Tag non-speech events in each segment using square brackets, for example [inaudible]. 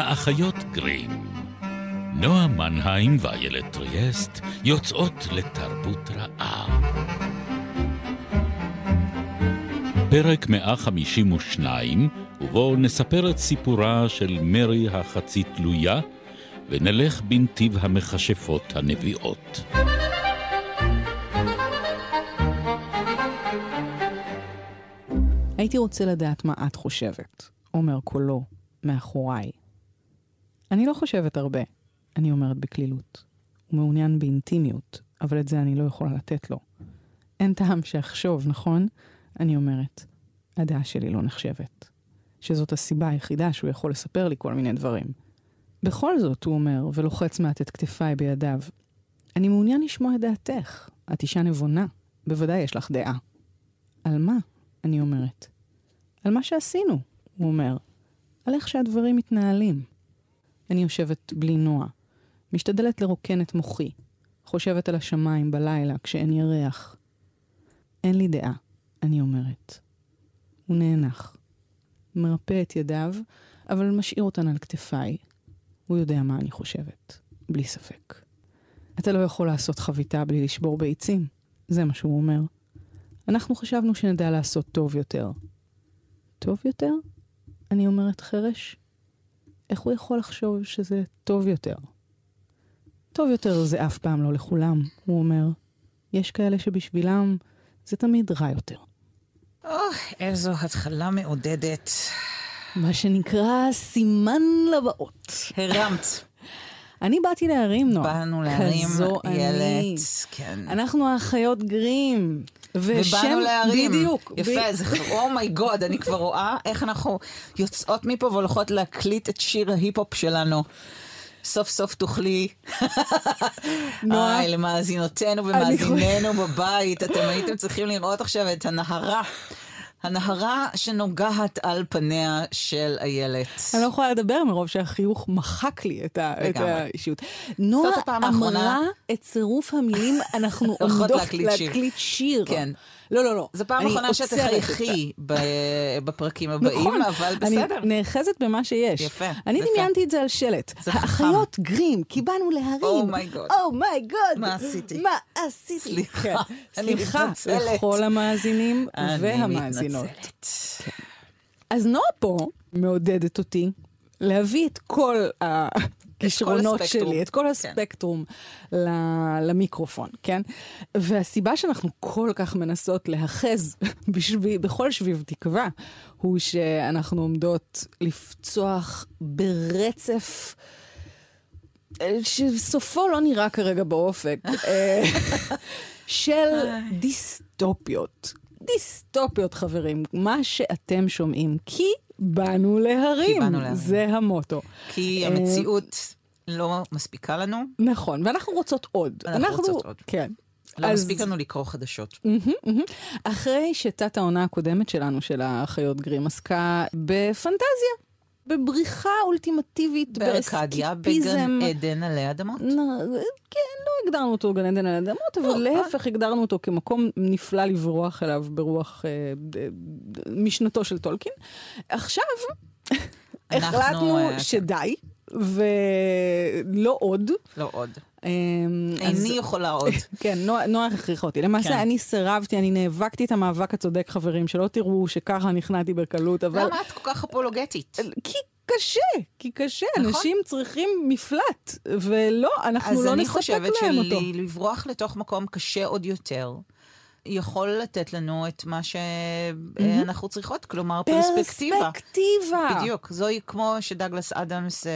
האחיות גרים. נועה מנהיים ואיילת טריאסט יוצאות לתרבות רעה. פרק 152, ובו נספר את סיפורה של מרי החצי תלויה, ונלך בנתיב המכשפות הנביאות. הייתי רוצה לדעת מה את חושבת, אומר קולו מאחוריי. אני לא חושבת הרבה, אני אומרת בקלילות. הוא מעוניין באינטימיות, אבל את זה אני לא יכולה לתת לו. אין טעם שאחשוב, נכון? אני אומרת. הדעה שלי לא נחשבת. שזאת הסיבה היחידה שהוא יכול לספר לי כל מיני דברים. בכל זאת, הוא אומר, ולוחץ מעט את כתפיי בידיו, אני מעוניין לשמוע את דעתך. את אישה נבונה, בוודאי יש לך דעה. על מה? אני אומרת. על מה שעשינו, הוא אומר. על איך שהדברים מתנהלים. אני יושבת בלי נוע, משתדלת לרוקן את מוחי, חושבת על השמיים בלילה כשאין ירח. אין לי דעה, אני אומרת. הוא נאנח. מרפא את ידיו, אבל משאיר אותן על כתפיי. הוא יודע מה אני חושבת, בלי ספק. אתה לא יכול לעשות חביתה בלי לשבור ביצים, זה מה שהוא אומר. אנחנו חשבנו שנדע לעשות טוב יותר. טוב יותר? אני אומרת חרש. איך הוא יכול לחשוב שזה טוב יותר? טוב יותר זה אף פעם לא לכולם, הוא אומר. יש כאלה שבשבילם זה תמיד רע יותר. אוי, איזו התחלה מעודדת. מה שנקרא סימן לבאות. הרמת. [laughs] אני באתי להרים, נועה. באנו להרים, כזו אני. איילת, כן. אנחנו האחיות גרים. ובאנו להרים. בדיוק. יפה, זה אומייגוד, אני כבר רואה איך אנחנו יוצאות מפה והולכות להקליט את שיר ההיפ-הופ שלנו. סוף סוף תוכלי, נועה, היי, למאזינותינו ומאזיננו בבית, אתם הייתם צריכים לראות עכשיו את הנהרה. הנהרה שנוגעת על פניה של איילת. אני לא יכולה לדבר מרוב שהחיוך מחק לי את, ה, את לגמרי. האישיות. נועה האחרונה- אמרה את צירוף המילים, אנחנו [laughs] עומדות להקליט שיר." להקליט שיר. כן. לא, לא, לא. זו פעם אני אחרונה. שתחייכי בפרקים הבאים, נכון, אבל אני בסדר. נאחזת במה שיש. יפה, אני. דמיינתי את זה על שלט. האחיות גרים, כי באנו להרים. אומייגוד. אומייגוד. מה עשיתי? מה עשיתי? סליחה, כן. אני סליחה. לכל המאזינים אני והמאזינות. מתנצלת. אז נועה פה מעודדת אותי להביא את כל הכישרונות. שלי, את כל כן. הספקטרום ל- למיקרופון, כן? והסיבה שאנחנו כל כך מנסות להאחז [laughs] בכל שביב תקווה, הוא שאנחנו עומדות לפצוח ברצף. אה, שסופו לא נראה כרגע באופק, אה, [laughs] של דיסטופיות. דיסטופיות, חברים, מה שאתם שומעים, כי באנו להרים. כי באנו להרים. זה המוטו. כי אה, המציאות לא מספיקה לנו, נכון, ואנחנו רוצות עוד. אנחנו רוצות עוד. כן. לא אז- מספיק לנו לקרוא חדשות. מהמם, מהמם. אחרי שתת העונה הקודמת שלנו, של האחיות גרים, עסקה בפנטזיה, בבריחה אולטימטיבית, בארקדיה, באסקיפיזם. בגן עדן עלי אדמות. נ- כן, לא הגדרנו אותו גן עדן על אדמות, אבל להפך הגדרנו אותו כמקום נפלא לברוח אליו ברוח אה, משנתו של טולקין. עכשיו, החלטנו אה, שדי, ולא עוד. לא עוד. אז- איני יכולה עוד. [laughs] כן, נועה הכריחה אותי. למעשה, כן. אני סירבתי, אני נאבקתי את המאבק הצודק, חברים, שלא תראו שככה נכנעתי בקלות, אבל... למה את כל כך אפולוגטית? כי קשה, כי קשה, נכון. אנשים צריכים מפלט, ולא, אנחנו אז לא אני נספק חושבת להם אותו. שלברוח לתוך מקום קשה עוד יותר, יכול לתת לנו את מה שאנחנו צריכות, כלומר פרספקטיבה. פרספקטיבה. בדיוק, זוהי כמו שדגלס אדמס אה,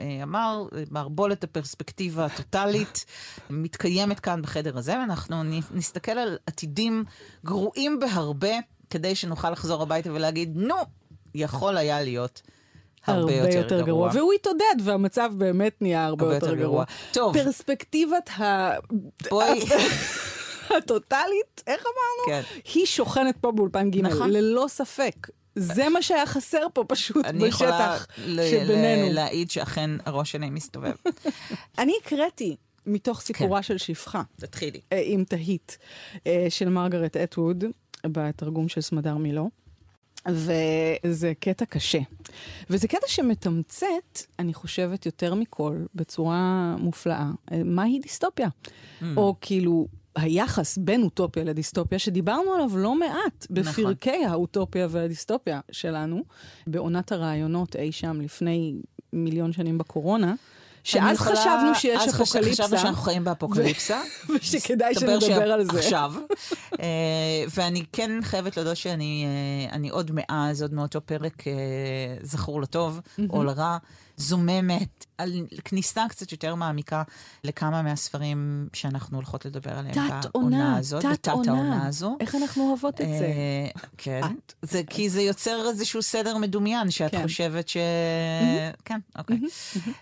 אה, אמר, מערבולת הפרספקטיבה הטוטאלית [laughs] מתקיימת כאן בחדר הזה, ואנחנו נסתכל על עתידים גרועים בהרבה, כדי שנוכל לחזור הביתה ולהגיד, נו, יכול היה להיות הרבה, יותר, גרוע. והוא התעודד, והמצב באמת נהיה הרבה, יותר גרוע. טוב, פרספקטיבת ה... בואי, [laughs] הטוטאלית, איך אמרנו? כן. היא שוכנת פה באולפן ג', נכון. ללא ספק. זה מה שהיה חסר פה פשוט אני יכולה בשטח שבינינו. ל- להעיד שאכן הראש שלי מסתובב. [laughs] אני הקראתי מתוך סיפורה של שפחה, תתחילי. אה, אם תהית, אה, של מרגרט אטווד, בתרגום של סמדר מילו. וזה קטע קשה. וזה קטע שמתמצת, אני חושבת, יותר מכל, בצורה מופלאה, מהי דיסטופיה. Mm. או כאילו, היחס בין אוטופיה לדיסטופיה, שדיברנו עליו לא מעט בפרקי נכון. האוטופיה והדיסטופיה שלנו, בעונת הרעיונות אי שם לפני מיליון שנים בקורונה. שאז יכולה, חשבנו שיש אז אפוקליפסה. חשבנו שאנחנו חיים באפוקליפסה. [laughs] ושכדאי שנדבר על זה. עכשיו. uh, [laughs] ואני כן חייבת להודות שאני uh, עוד מאז, עוד מאותו פרק uh, זכור לטוב או לרע. זוממת, על כניסה קצת יותר מעמיקה לכמה מהספרים שאנחנו הולכות לדבר עליהם בעונה הזאת. תת עונה, תת עונה הזו. איך אנחנו אוהבות את זה? כן, זה, כי זה יוצר איזשהו סדר מדומיין, שאת כן. חושבת ש... כן, אוקיי.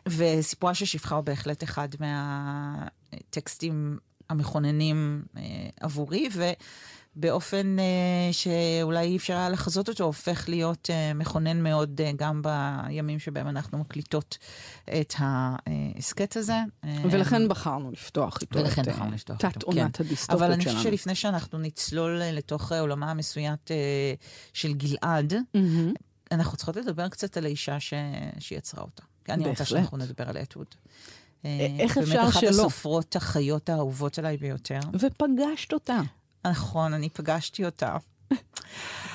וסיפורה של שפחה הוא בהחלט אחד מהטקסטים המכוננים אה, עבורי, ו... באופן uh, שאולי אי אפשר היה לחזות אותו, הופך להיות uh, מכונן מאוד uh, גם בימים שבהם אנחנו מקליטות את ההסכת הזה. ולכן בחרנו לפתוח איתו. ולכן בחרנו לפתוח איתו, תת עונת כן. הדיסטופיות שלנו. אבל אני חושבת שלפני שאנחנו נצלול לתוך עולמה המסויית uh, של גלעד, mm-hmm. אנחנו צריכות לדבר קצת על האישה ש... שיצרה אותה. אני רוצה שאנחנו נדבר על אתווד. איך אפשר שלא? באמת אחת הסופרות החיות האהובות עליי ביותר. ופגשת אותה. נכון, אני פגשתי אותה.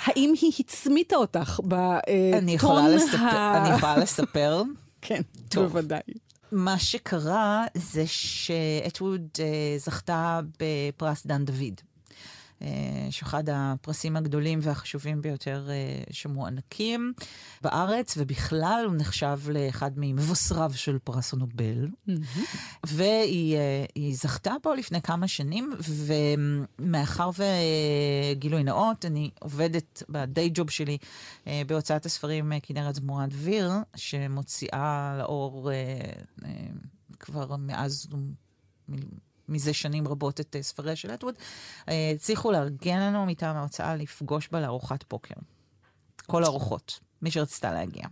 האם היא הצמיתה אותך בטון ה... אני יכולה לספר? [laughs] כן, טוב. בוודאי. מה שקרה זה שאתווד uh, זכתה בפרס דן דוד. אה, שאחד הפרסים הגדולים והחשובים ביותר אה, שמוענקים בארץ, ובכלל הוא נחשב לאחד ממבשריו של פרס הנובל. Mm-hmm. והיא אה, זכתה פה לפני כמה שנים, ומאחר וגילוי נאות, אני עובדת בדיי ג'וב שלי בהוצאת הספרים כנרת זמורת דביר, שמוציאה לאור כבר מאז... מזה שנים רבות את אה, ספריה של אטווד, אה, הצליחו לארגן לנו מטעם ההוצאה לפגוש בה לארוחת פוקר. כל הארוחות, מי שרצתה להגיע.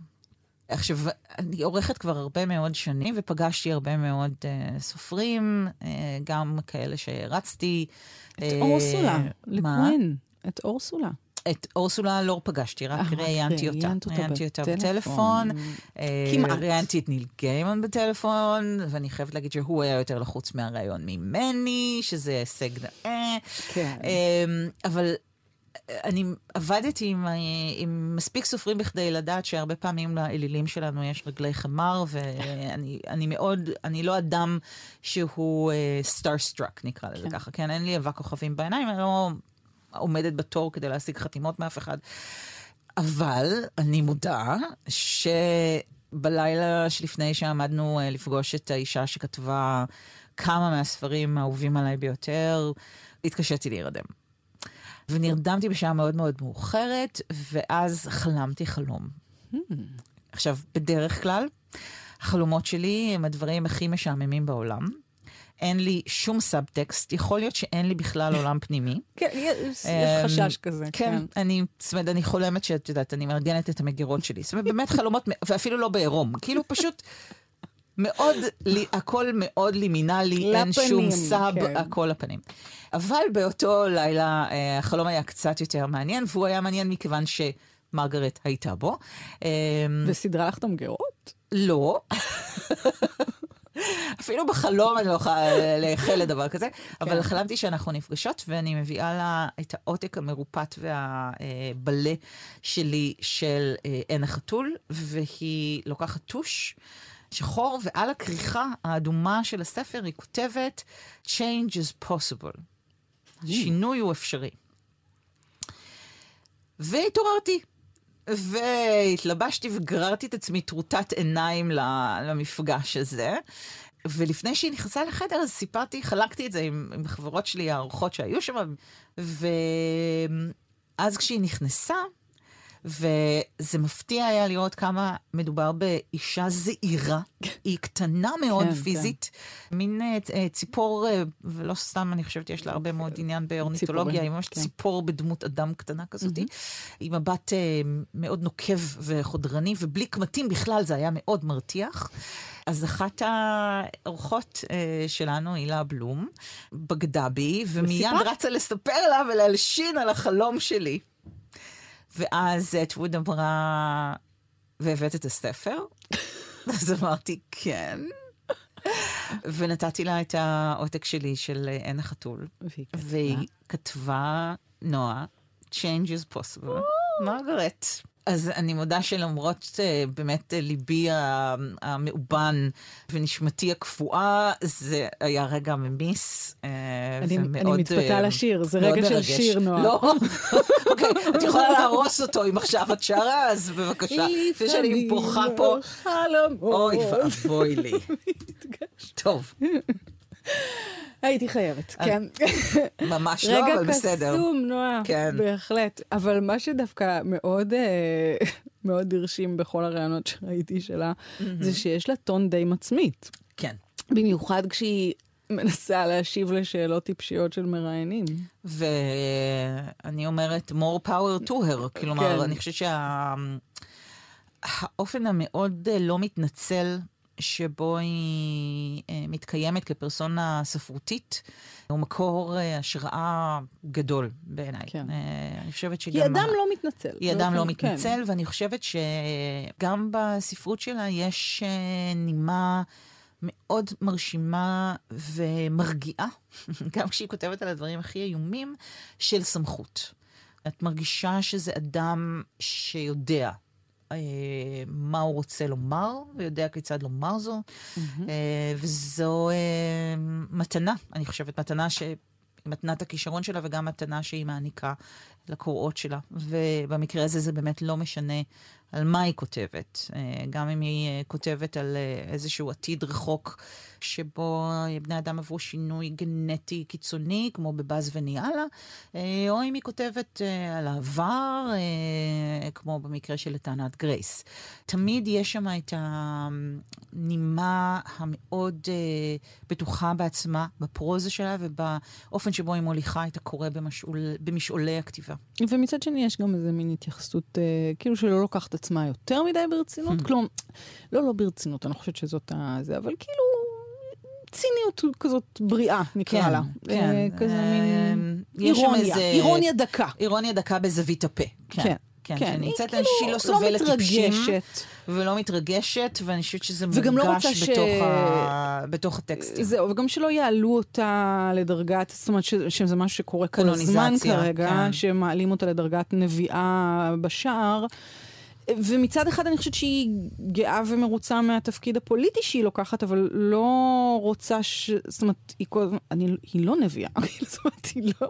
עכשיו, אני עורכת כבר הרבה מאוד שנים, ופגשתי הרבה מאוד uh, סופרים, uh, גם כאלה שהרצתי. את uh, אורסולה, לקווין, את אורסולה. את אורסולה לא פגשתי, רק אה, ראיינתי אותה. ראיינתי אותה בטלפון. אה, כמעט. ראיינתי את ניל גיימון בטלפון, ואני חייבת להגיד שהוא היה יותר לחוץ מהראיון ממני, שזה הישג נאה. כן. אמ, אבל אני עבדתי עם, עם מספיק סופרים בכדי לדעת שהרבה פעמים לאלילים שלנו יש רגלי חמר, ואני מאוד, אני לא אדם שהוא starstruck, אה, נקרא לזה כן. ככה, כן? אין לי אבק כוכבים בעיניים, אני לא עומדת בתור כדי להשיג חתימות מאף אחד. אבל אני מודה שבלילה שלפני שעמדנו אה, לפגוש את האישה שכתבה כמה מהספרים האהובים עליי ביותר, התקשיתי להירדם. ונרדמתי בשעה מאוד מאוד מאוחרת, ואז חלמתי חלום. הממ. עכשיו, בדרך כלל, החלומות שלי הם הדברים הכי משעממים בעולם. אין לי שום סאבטקסט, יכול להיות שאין לי בכלל עולם פנימי. [laughs] כן, יש אמ, חשש כזה. כן, כן. אני, זאת אומרת, אני חולמת שאת יודעת, אני מארגנת את המגירות שלי. זאת אומרת, באמת חלומות, ואפילו לא בעירום. כאילו פשוט... מאוד, לי, הכל מאוד לימינלי, לפנים, אין שום סאב, כן. הכל לפנים. אבל באותו לילה אה, החלום היה קצת יותר מעניין, והוא היה מעניין מכיוון שמרגרט הייתה בו. אמ, וסידרה לך את המגירות? לא. אפילו בחלום אני לא יכולה לאחל לדבר כזה, אבל כן. חלמתי שאנחנו נפגשות, ואני מביאה לה את העותק המרופט והבלה שלי של אה, עין החתול, והיא לוקחת טוש. שחור, ועל הכריכה האדומה של הספר היא כותבת Change is possible. שינוי הוא אפשרי. והתעוררתי. והתלבשתי וגררתי את עצמי טרוטת עיניים למפגש הזה. ולפני שהיא נכנסה לחדר, אז סיפרתי, חלקתי את זה עם, עם חברות שלי, האורחות שהיו שם, ואז כשהיא נכנסה, וזה מפתיע היה לראות כמה מדובר באישה זעירה. [laughs] היא קטנה מאוד כן, פיזית, כן. מין uh, ציפור, uh, ולא סתם, אני חושבת שיש לה הרבה מאוד עניין באורניתולוגיה, היא ממש כן. ציפור בדמות אדם קטנה כזאת, mm-hmm. עם מבט מאוד נוקב וחודרני, ובלי קמטים בכלל, זה היה מאוד מרתיח. אז אחת האורחות uh, שלנו, הילה בלום, בגדה בי, ומיד רצה לספר לה ולהלשין על החלום שלי. ואז אטווד אמרה, והבאת את הספר? [laughs] אז אמרתי, כן. ונתתי לה את העותק שלי של עין החתול. והיא כתבה, נועה, change is possible, מרגרט. אז אני מודה שלמרות uh, באמת uh, ליבי המאובן ונשמתי הקפואה, זה היה רגע ממיס. Uh, אני, ומאוד, אני מתפתה לשיר, זה רגע של מרגש. שיר נועה. לא? [laughs] אוקיי, את יכולה להרוס אותו אם עכשיו את שרה, אז בבקשה. לפני שאני בוכה פה. אוי ואבוי לי. [laughs] טוב. הייתי חייבת, כן. ממש לא, אבל בסדר. רגע קסום, נועה, כן. בהחלט. אבל מה שדווקא מאוד, אה, מאוד הרשים בכל הראיונות שראיתי שלה, זה שיש לה טון די מצמית. כן. במיוחד כשהיא מנסה להשיב לשאלות טיפשיות של מראיינים. ואני אומרת, more power to her. כלומר, כן. אני חושבת שהאופן המאוד אה, לא מתנצל שבו היא אה, מתקיימת כפרסונה ספרותית, הוא מקור אה, השראה גדול בעיניי. כן. אה, אני חושבת שגם... היא אדם לא מתנצל. היא אדם לא מתנצל, כן. ואני חושבת שגם בספרות שלה יש נימה... מאוד מרשימה ומרגיעה, [laughs] גם כשהיא כותבת על הדברים הכי איומים, של סמכות. את מרגישה שזה אדם שיודע מה הוא רוצה לומר, ויודע כיצד לומר זו. Mm-hmm. אה, וזו אה, מתנה, אני חושבת, מתנה ש... מתנת הכישרון שלה וגם מתנה שהיא מעניקה לקוראות שלה. ובמקרה הזה זה באמת לא משנה על מה היא כותבת. אה, גם אם היא אה, כותבת על אה, איזשהו עתיד רחוק שבו בני אדם עברו שינוי גנטי קיצוני, כמו בבאז וניאלה, או אם היא כותבת על העבר, כמו במקרה של לטענת גרייס. תמיד יש שם את הנימה המאוד בטוחה בעצמה, בפרוזה שלה ובאופן שבו היא מוליכה את הקורא במשעול, במשעולי הכתיבה. ומצד שני יש גם איזה מין התייחסות, כאילו שלא לוקחת עצמה יותר מדי ברצינות. Hmm. כלומר, לא, לא ברצינות, אני חושבת שזאת ה... זה, אבל כאילו... ציניות כזאת בריאה, נקרא כן, לה. כן. אה, כזה אה, מין אירוניה, איזה... אירוניה דקה. אירוניה דקה בזווית הפה. כן. כן. כן, כן, שנמצאת, כאילו שהיא לא סובלת לא טיפשים, ולא מתרגשת, ואני חושבת שזה לא מורגש לא ש... בתוך, ה... בתוך הטקסטים. זהו, וגם שלא יעלו אותה לדרגת, זאת אומרת ש... שזה משהו שקורה כל הזמן כרגע, כן. שמעלים אותה לדרגת נביאה בשער. ומצד אחד אני חושבת שהיא גאה ומרוצה מהתפקיד הפוליטי שהיא לוקחת, אבל לא רוצה ש... זאת אומרת, היא, כל... אני... היא לא נביאה. [laughs] זאת אומרת, היא לא,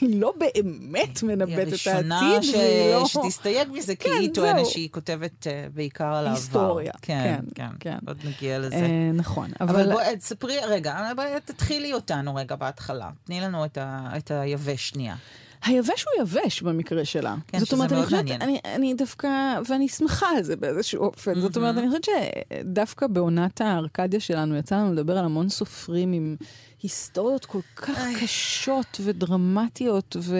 היא לא באמת מנבאת את העתיד. ש... היא לא... שתסתייג מזה, כי כן, היא טוענת שהיא כותבת uh, בעיקר על העבר. היסטוריה. כן, כן, כן. עוד נגיע לזה. אה, נכון. אבל, אבל בואי, תספרי, רגע, תתחילי אותנו רגע בהתחלה. תני לנו את, ה... את היבש שנייה. היבש הוא יבש במקרה שלה. כן, זאת אומרת, אני חושבת, אני, אני דווקא, ואני שמחה על זה באיזשהו אופן. Mm-hmm. זאת אומרת, אני חושבת שדווקא בעונת הארקדיה שלנו יצא לנו לדבר על המון סופרים עם היסטוריות כל כך אי. קשות ודרמטיות, ו,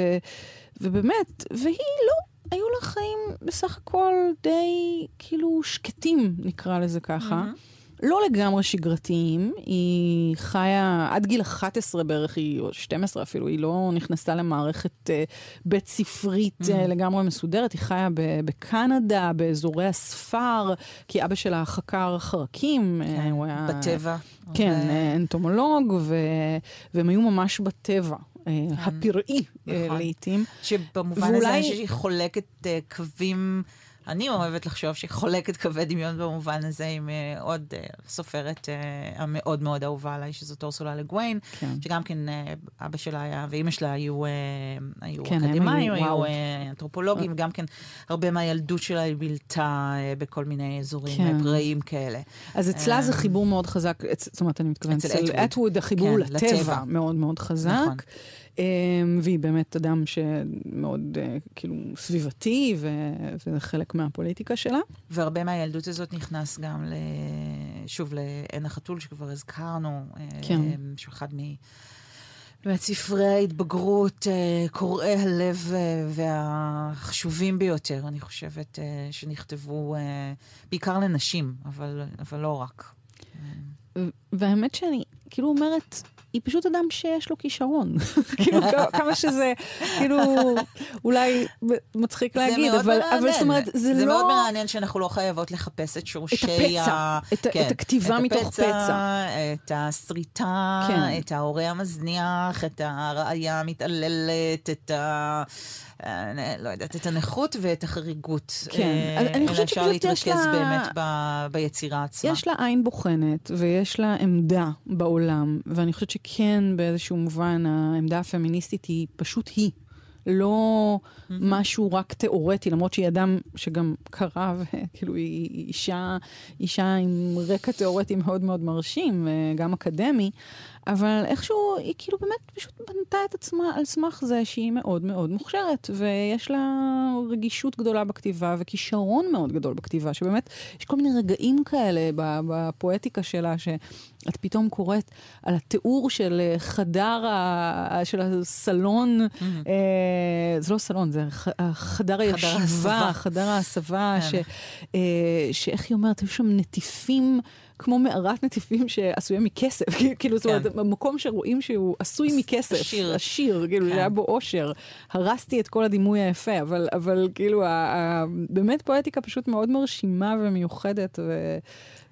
ובאמת, והיא לא, היו לה חיים בסך הכל די כאילו שקטים, נקרא לזה ככה. Mm-hmm. לא לגמרי שגרתיים, היא חיה עד גיל 11 בערך, היא, או 12 אפילו, היא לא נכנסה למערכת uh, בית ספרית uh, mm-hmm. לגמרי מסודרת, היא חיה בקנדה, באזורי הספר, כי אבא שלה חקר חרקים. כן, uh, הוא היה... בטבע. כן, ו... אנטומולוג, ו... והם היו ממש בטבע. כן. הפראי נכון. לעיתים. שבמובן ואולי... הזה שהיא חולקת קווים אני אוהבת לחשוב שהיא חולקת קווי דמיון במובן הזה עם uh, עוד uh, סופרת uh, המאוד מאוד אהובה עליי, שזאת אורסולה לגוויין, כן. שגם כן uh, אבא שלה היה, ואימא שלה היו, uh, היו כן, אקדמאים, היו uh, אנתרופולוגים, וגם כן הרבה מהילדות שלה היא בילתה uh, בכל מיני אזורים כן. פראיים כאלה. אז אצלה זה חיבור מאוד חזק, זאת אומרת, אני מתכוונת, אצל אטווד החיבור כן, לטבע, לטבע מאוד מאוד חזק. נכון. אמ, והיא באמת אדם שמאוד אה, כאילו סביבתי, וזה חלק מהפוליטיקה שלה. והרבה מהילדות הזאת נכנס גם, ל... שוב, לעין החתול, שכבר הזכרנו, כן. אמ, שהוא אחד מ... באמת ספרי ההתבגרות, אה, קוראי הלב אה, והחשובים ביותר, אני חושבת, שנכתבו בעיקר לנשים, אבל, אבל לא רק. והאמת שאני כאילו אומרת, היא פשוט אדם שיש לו כישרון. [laughs] כאילו, כמה שזה, כאילו, אולי מצחיק להגיד, אבל, אבל זאת אומרת, זה, זה לא... זה מאוד מרענן שאנחנו לא חייבות לחפש את שורשי את הפצע, ה... את, כן, את הכתיבה את מתוך הפצע, פצע. את הסריטה, כן. את ההורה המזניח, את הראיה המתעללת, את ה... אה, לא יודעת, את הנכות ואת החריגות. כן, אה, אז אני חושבת שפשוט אפשר יש להתרכז לה- באמת ב... ביצירה עצמה. יש לה עין בוחנת ויש לה עמדה בעולם, ואני חושבת שכן, באיזשהו מובן, העמדה הפמיניסטית היא פשוט היא. לא משהו רק תיאורטי, למרות שהיא אדם שגם קרא, וכאילו [laughs] היא אישה, אישה עם רקע תיאורטי מאוד מאוד מרשים, וגם אקדמי, אבל איכשהו היא כאילו באמת פשוט בנתה את עצמה על סמך זה שהיא מאוד מאוד מוכשרת, ויש לה רגישות גדולה בכתיבה וכישרון מאוד גדול בכתיבה, שבאמת יש כל מיני רגעים כאלה בפואטיקה שלה, שאת פתאום קוראת על התיאור של אה, חדר, ה- של הסלון, אה, זה לא סלון, זה ח- חדר הישיבה. חדר ההסבה, כן. ש, אה, שאיך היא אומרת, היו שם נטיפים. כמו מערת נטיפים שעשויה מכסף, [laughs] כאילו, זאת אומרת, כן. במקום שרואים שהוא עשוי מכסף, עשיר. עשיר, כאילו, כן. שהיה בו אושר. הרסתי את כל הדימוי היפה, אבל, אבל כאילו, באמת פואטיקה פשוט מאוד מרשימה ומיוחדת ו,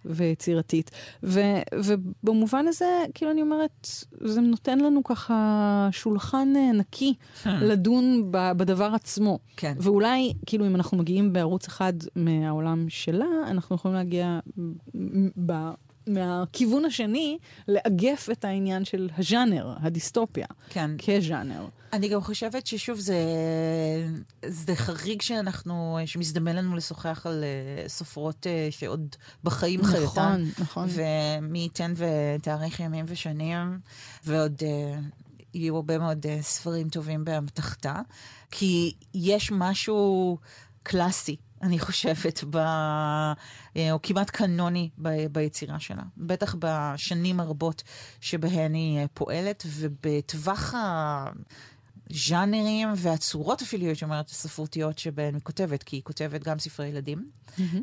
ויצירתית. ו, ובמובן הזה, כאילו, אני אומרת, זה נותן לנו ככה שולחן אה, נקי לדון ב, בדבר עצמו. כן. ואולי, כאילו, אם אנחנו מגיעים בערוץ אחד מהעולם שלה, אנחנו יכולים להגיע ב, מהכיוון השני, לאגף את העניין של הז'אנר, הדיסטופיה, כן. כז'אנר. אני גם חושבת ששוב, זה, זה חריג שאנחנו, שמזדמן לנו לשוחח על אה, סופרות אה, שעוד בחיים חיותן. נכון, נכון. ומי ייתן ותאריך ימים ושנים, ועוד אה, יהיו הרבה מאוד אה, ספרים טובים באמתחתה, כי יש משהו קלאסי. אני חושבת, ב... או כמעט קנוני ב... ביצירה שלה. בטח בשנים הרבות שבהן היא פועלת, ובטווח הז'אנרים והצורות אפילו, הייתי אומרת, הספרותיות שבהן היא כותבת, כי היא כותבת גם ספרי ילדים.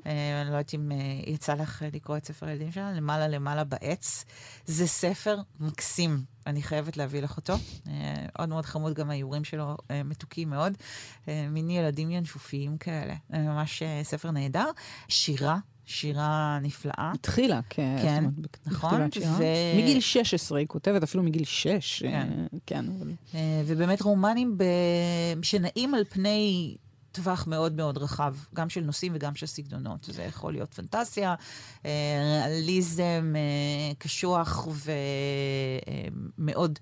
אה, אני לא יודעת אם אה, יצא לך אה, לקרוא את ספר הילדים שלה, למעלה למעלה בעץ. זה ספר מקסים, אני חייבת להביא לך אותו. אה, מאוד מאוד חמוד, גם האיורים שלו אה, מתוקים מאוד. אה, מין ילדים ינשופיים כאלה. אה, ממש אה, ספר נהדר. שירה, שירה נפלאה. התחילה, כן, כן, אומרת, נכון. ו- מגיל 16 היא כותבת, אפילו מגיל 6. כן. אה, כן, אבל... אה, ובאמת רומנים ב... שנעים על פני טווח מאוד מאוד רחב, גם של נושאים וגם של סגנונות. זה יכול להיות פנטסיה, אה, ריאליזם קשוח ומאוד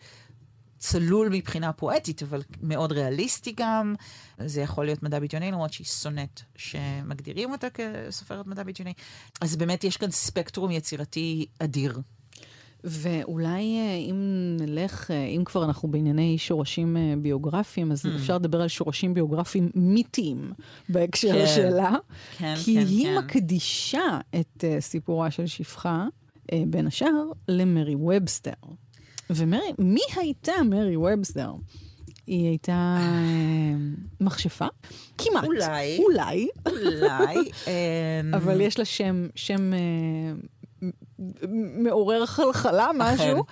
צלול מבחינה פואטית, אבל מאוד ריאליסטי גם. זה יכול להיות מדע בדיוני, למרות שהיא שונאת שמגדירים אותה כסופרת מדע בדיוני. אז באמת יש כאן ספקטרום יצירתי אדיר. ואולי אה, אם נלך, אה, אם כבר אנחנו בענייני שורשים אה, ביוגרפיים, אז אפשר לדבר על שורשים ביוגרפיים מיתיים בהקשר כן. שלה. כן, כי כן, היא כן. מקדישה את סיפורה של שפחה, בין השאר, למרי ובסטר. ומרי, מי הייתה מרי ובסטר? היא הייתה אה, מכשפה? כמעט. אולי. אולי. אולי. [laughs] אמ, אבל יש לה שם, שם אה, מעורר חלחלה, משהו,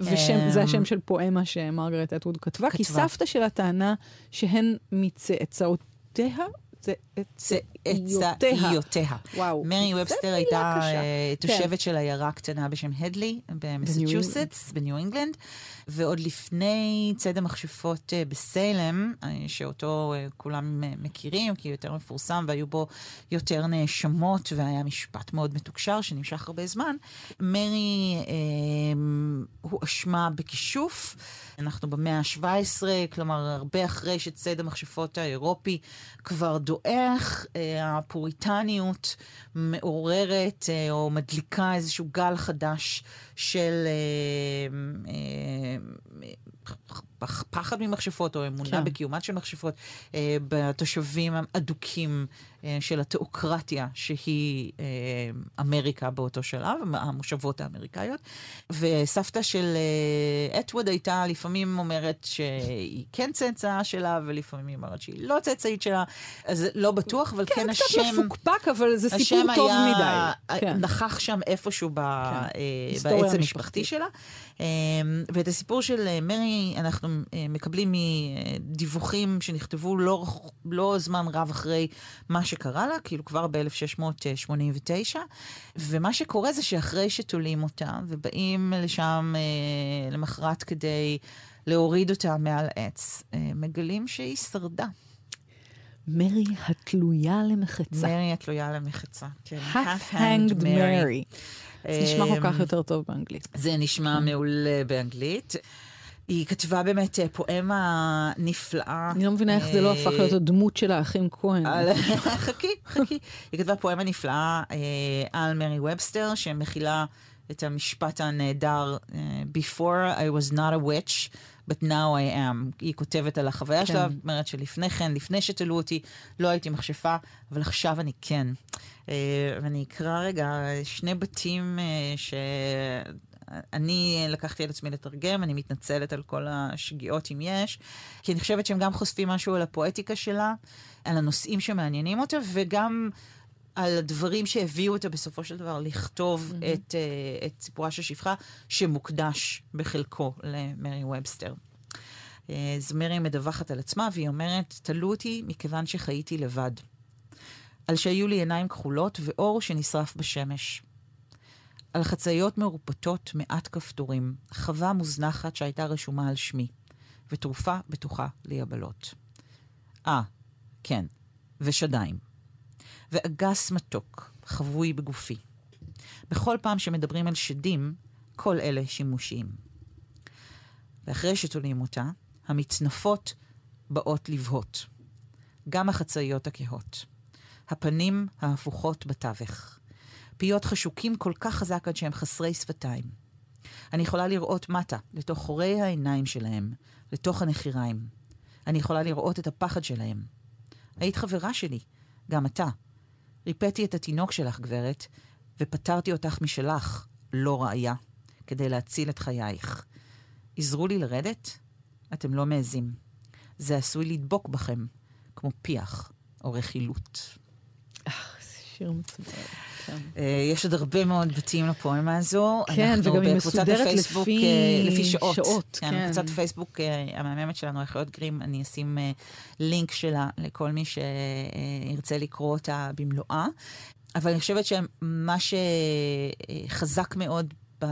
וזה אמ, השם של פואמה שמרגרט אטווד כתבה, כי. סבתא שלה טענה שהן מצאצאותיה, צאצאיותיה. וואו. מרי ובסטר הייתה. אה, כן. תושבת של עיירה קטנה בשם הדלי, במסצ'וסטס, בניו אינגלנד, ועוד לפני ציד המכשפות אה, בסיילם, אה, שאותו כולם מכירים, כי הוא יותר מפורסם, והיו בו יותר נאשמות, והיה משפט מאוד מתוקשר שנמשך הרבה זמן, מרי הואשמה בכישוף. אנחנו במאה ה-17, כלומר, הרבה אחרי שציד המכשפות האירופי כבר דועך, אה, הפוריטניות מעוררת אה, או מדליקה איזשהו גל חדש של אה, אה, פחד ממכשפות, או אמונה כן. בקיומן של מכשפות, בתושבים האדוקים של התיאוקרטיה שהיא אה, אמריקה באותו שלב, המושבות האמריקאיות. וסבתא של אה, אטווד הייתה לפעמים אומרת שהיא כן צאצאה שלה, ולפעמים היא אומרת שהיא לא צאצאית שלה, אז לא בטוח, אבל כן, כן, השם... קצת מפוקפק, אבל זה סיפור טוב היה, מדי. כן. נכח שם איפשהו ב, אה, היסטוריה בעץ המשפחתי. שלה. אה, ואת הסיפור של אה, מרי אנחנו אה, מקבלים מדיווחים שנכתבו לא, לא זמן רב אחרי מה שקרה לה, כאילו כבר ב-1689. ומה שקורה זה שאחרי שתולים אותה ובאים לשם אה, למחרת כדי להוריד אותה מעל עץ, אה, מגלים שהיא שרדה. מרי התלויה למחצה. מרי התלויה למחצה. כן. half-hanged Mary. זה נשמע כל כך אמ, יותר טוב באנגלית. זה נשמע מעולה באנגלית. היא כתבה באמת אה, פואמה נפלאה. אני לא מבינה איך זה לא הפך להיות הדמות של האחים כהן. [laughs] חכי, חכי. היא כתבה פואמה נפלאה אה, על מרי ובסטר, שמכילה את המשפט הנהדר, אה, Before I was not a witch, but now I am. היא כותבת על החוויה כן. שלה, אומרת שלפני כן, לפני שתלו אותי, לא הייתי מכשפה, אבל עכשיו אני כן. אה, ואני אקרא רגע שני בתים אה, ש... אני לקחתי על עצמי לתרגם, אני מתנצלת על כל השגיאות אם יש, כי אני חושבת שהם גם חושפים משהו על הפואטיקה שלה, על הנושאים שמעניינים אותה, וגם על הדברים שהביאו אותה בסופו של דבר לכתוב mm-hmm. את, uh, את סיפורה של שפחה, שמוקדש בחלקו למרי ובסטר. Uh, אז מרי מדווחת על עצמה, והיא אומרת, תלו אותי מכיוון שחייתי לבד. על שהיו לי עיניים כחולות ואור שנשרף בשמש. על חצאיות מרופטות מעט כפתורים, חווה מוזנחת שהייתה רשומה על שמי, ותרופה בטוחה ליבלות. אה, כן, ושדיים. ואגס מתוק, חבוי בגופי. בכל פעם שמדברים על שדים, כל אלה שימושיים. ואחרי שתולים אותה, המצנפות באות לבהות. גם החצאיות הכהות. הפנים ההפוכות בתווך. פיות חשוקים כל כך חזק עד שהם חסרי שפתיים. אני יכולה לראות מטה, לתוך חורי העיניים שלהם, לתוך הנחיריים. אני יכולה לראות את הפחד שלהם. היית חברה שלי, גם אתה. ריפאתי את התינוק שלך, גברת, ופטרתי אותך משלך, לא ראיה, כדי להציל את חייך. עזרו לי לרדת? אתם לא מעזים. זה עשוי לדבוק בכם, כמו פיח או רכילות. זה שיר מצוין. כן. אה, יש עוד הרבה מאוד בתים לפואמה הזו. כן, וגם היא מסודרת הפייסבוק, לפי אה, לפי שעות. שעות, כן, כן. בקבוצת הפייסבוק אה, המהממת שלנו, החיות גרים, אני אשים לינק שלה לכל מי שירצה לקרוא אותה במלואה. אבל אני חושבת שמה שחזק מאוד ב...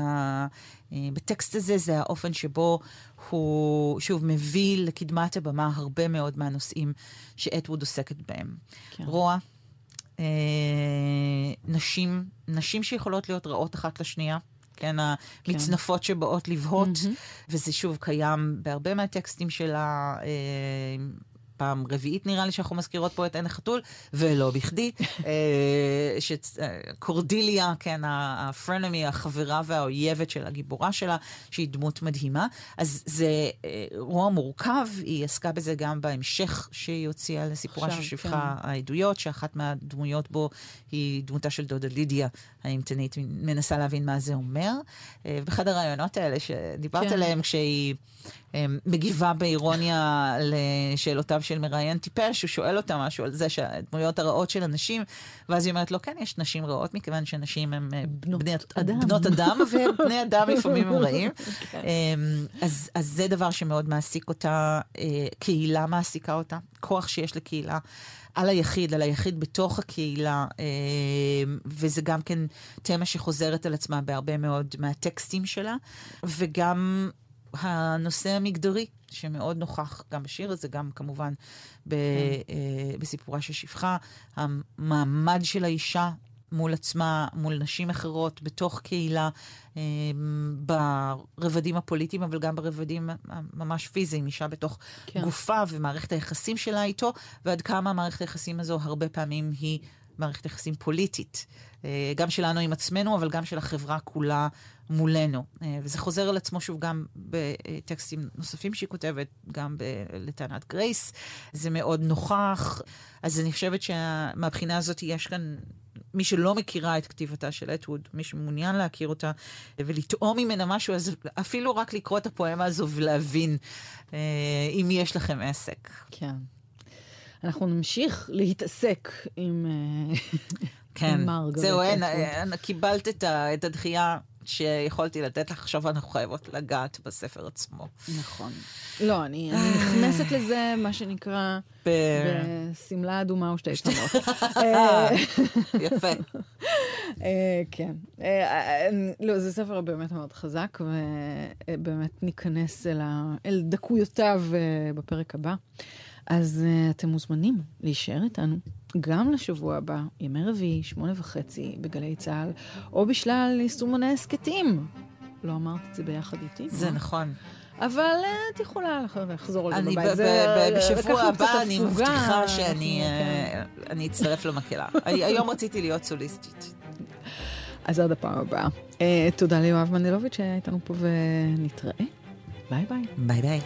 בטקסט הזה זה האופן שבו הוא, שוב, מביא לקדמת הבמה הרבה מאוד מהנושאים שאטווד עוסקת בהם. כן. רוע, אה, נשים, נשים שיכולות להיות רעות אחת לשנייה. כן, המצנפות שבאות לבהות. וזה שוב קיים בהרבה מהטקסטים שלה. אה, פעם רביעית נראה לי שאנחנו מזכירות פה את עין החתול, ולא בכדי. [laughs] אה, אה, קורדיליה, כן, הפרנמי, החברה והאויבת של הגיבורה שלה, שהיא דמות מדהימה. אז זה אה, רוע מורכב, היא עסקה בזה גם בהמשך שהיא הוציאה לסיפורה של שפחה העדויות, שאחת מהדמויות בו היא דמותה של דודה לידיה האימתנית, מנסה להבין מה זה אומר. אה, באחד הרעיונות האלה שדיברת כן. עליהם, כשהיא אה, מגיבה באירוניה לשאלותיו של מראיין טיפש, הוא שואל אותה משהו על זה שהדמויות הרעות של הנשים, ואז היא אומרת לו, כן, יש נשים רעות, מכיוון שנשים הן אה, בנות בני, אדם. בנות אדם, [laughs] ובני אדם לפעמים הם רעים. [laughs] כן. אמ, אז, אז זה דבר שמאוד מעסיק אותה, אה, קהילה מעסיקה אותה, כוח שיש לקהילה. על היחיד, על היחיד בתוך הקהילה, אה, וזה גם כן תמה שחוזרת על עצמה בהרבה מאוד מהטקסטים שלה, וגם הנושא המגדרי, שמאוד נוכח גם בשיר הזה, גם כמובן ב, אה, בסיפורה של שפחה, המעמד של האישה מול עצמה, מול נשים אחרות, בתוך קהילה, אה, ברבדים הפוליטיים, אבל גם ברבדים ממש פיזיים, אישה בתוך כן. גופה ומערכת היחסים שלה איתו, ועד כמה מערכת היחסים הזו הרבה פעמים היא מערכת יחסים פוליטית, אה, גם שלנו עם עצמנו, אבל גם של החברה כולה מולנו. אה, וזה חוזר על עצמו שוב גם בטקסטים נוספים שהיא כותבת, גם ב- לטענת גרייס. זה מאוד נוכח. אז אני חושבת שמבחינה הזאת יש כאן מי שלא מכירה את כתיבתה של אטווד, מי שמעוניין להכיר אותה ולטעום ממנה משהו, אז אפילו רק לקרוא את הפואמה הזו ולהבין אה, אם יש לכם עסק. כן. אנחנו נמשיך להתעסק עם, אה, [laughs] כן, עם מרגרט זהו, אין, קיבלת את, ה, את הדחייה שיכולתי לתת לך, עכשיו אנחנו חייבות לגעת בספר עצמו. נכון. לא, אני, אני נכנסת לזה, מה שנקרא. בשמלה אדומה ושתי צמות. [laughs] אה, יפה. אה, כן. אה, אה, לא, זה ספר באמת מאוד חזק, ובאמת ניכנס אל דקויותיו אה, בפרק הבא. אז אה, אתם מוזמנים להישאר איתנו גם לשבוע הבא, ימי רביעי, שמונה וחצי, בגלי צה"ל, או בשלל יישומוני הסכתים. לא אמרת את זה ביחד איתי? זה מה? נכון. אבל אה, את יכולה לח- לחזור על זה בבית. אה, בשבוע הבא אני מבטיחה שאני אני אצטרף למקהלה. [laughs] היום רציתי להיות סוליסטית. אז עד הפעם הבאה. אה, תודה ליואב מנדלוביץ' שהיה איתנו פה ונתראה. ביי ביי. ביי ביי.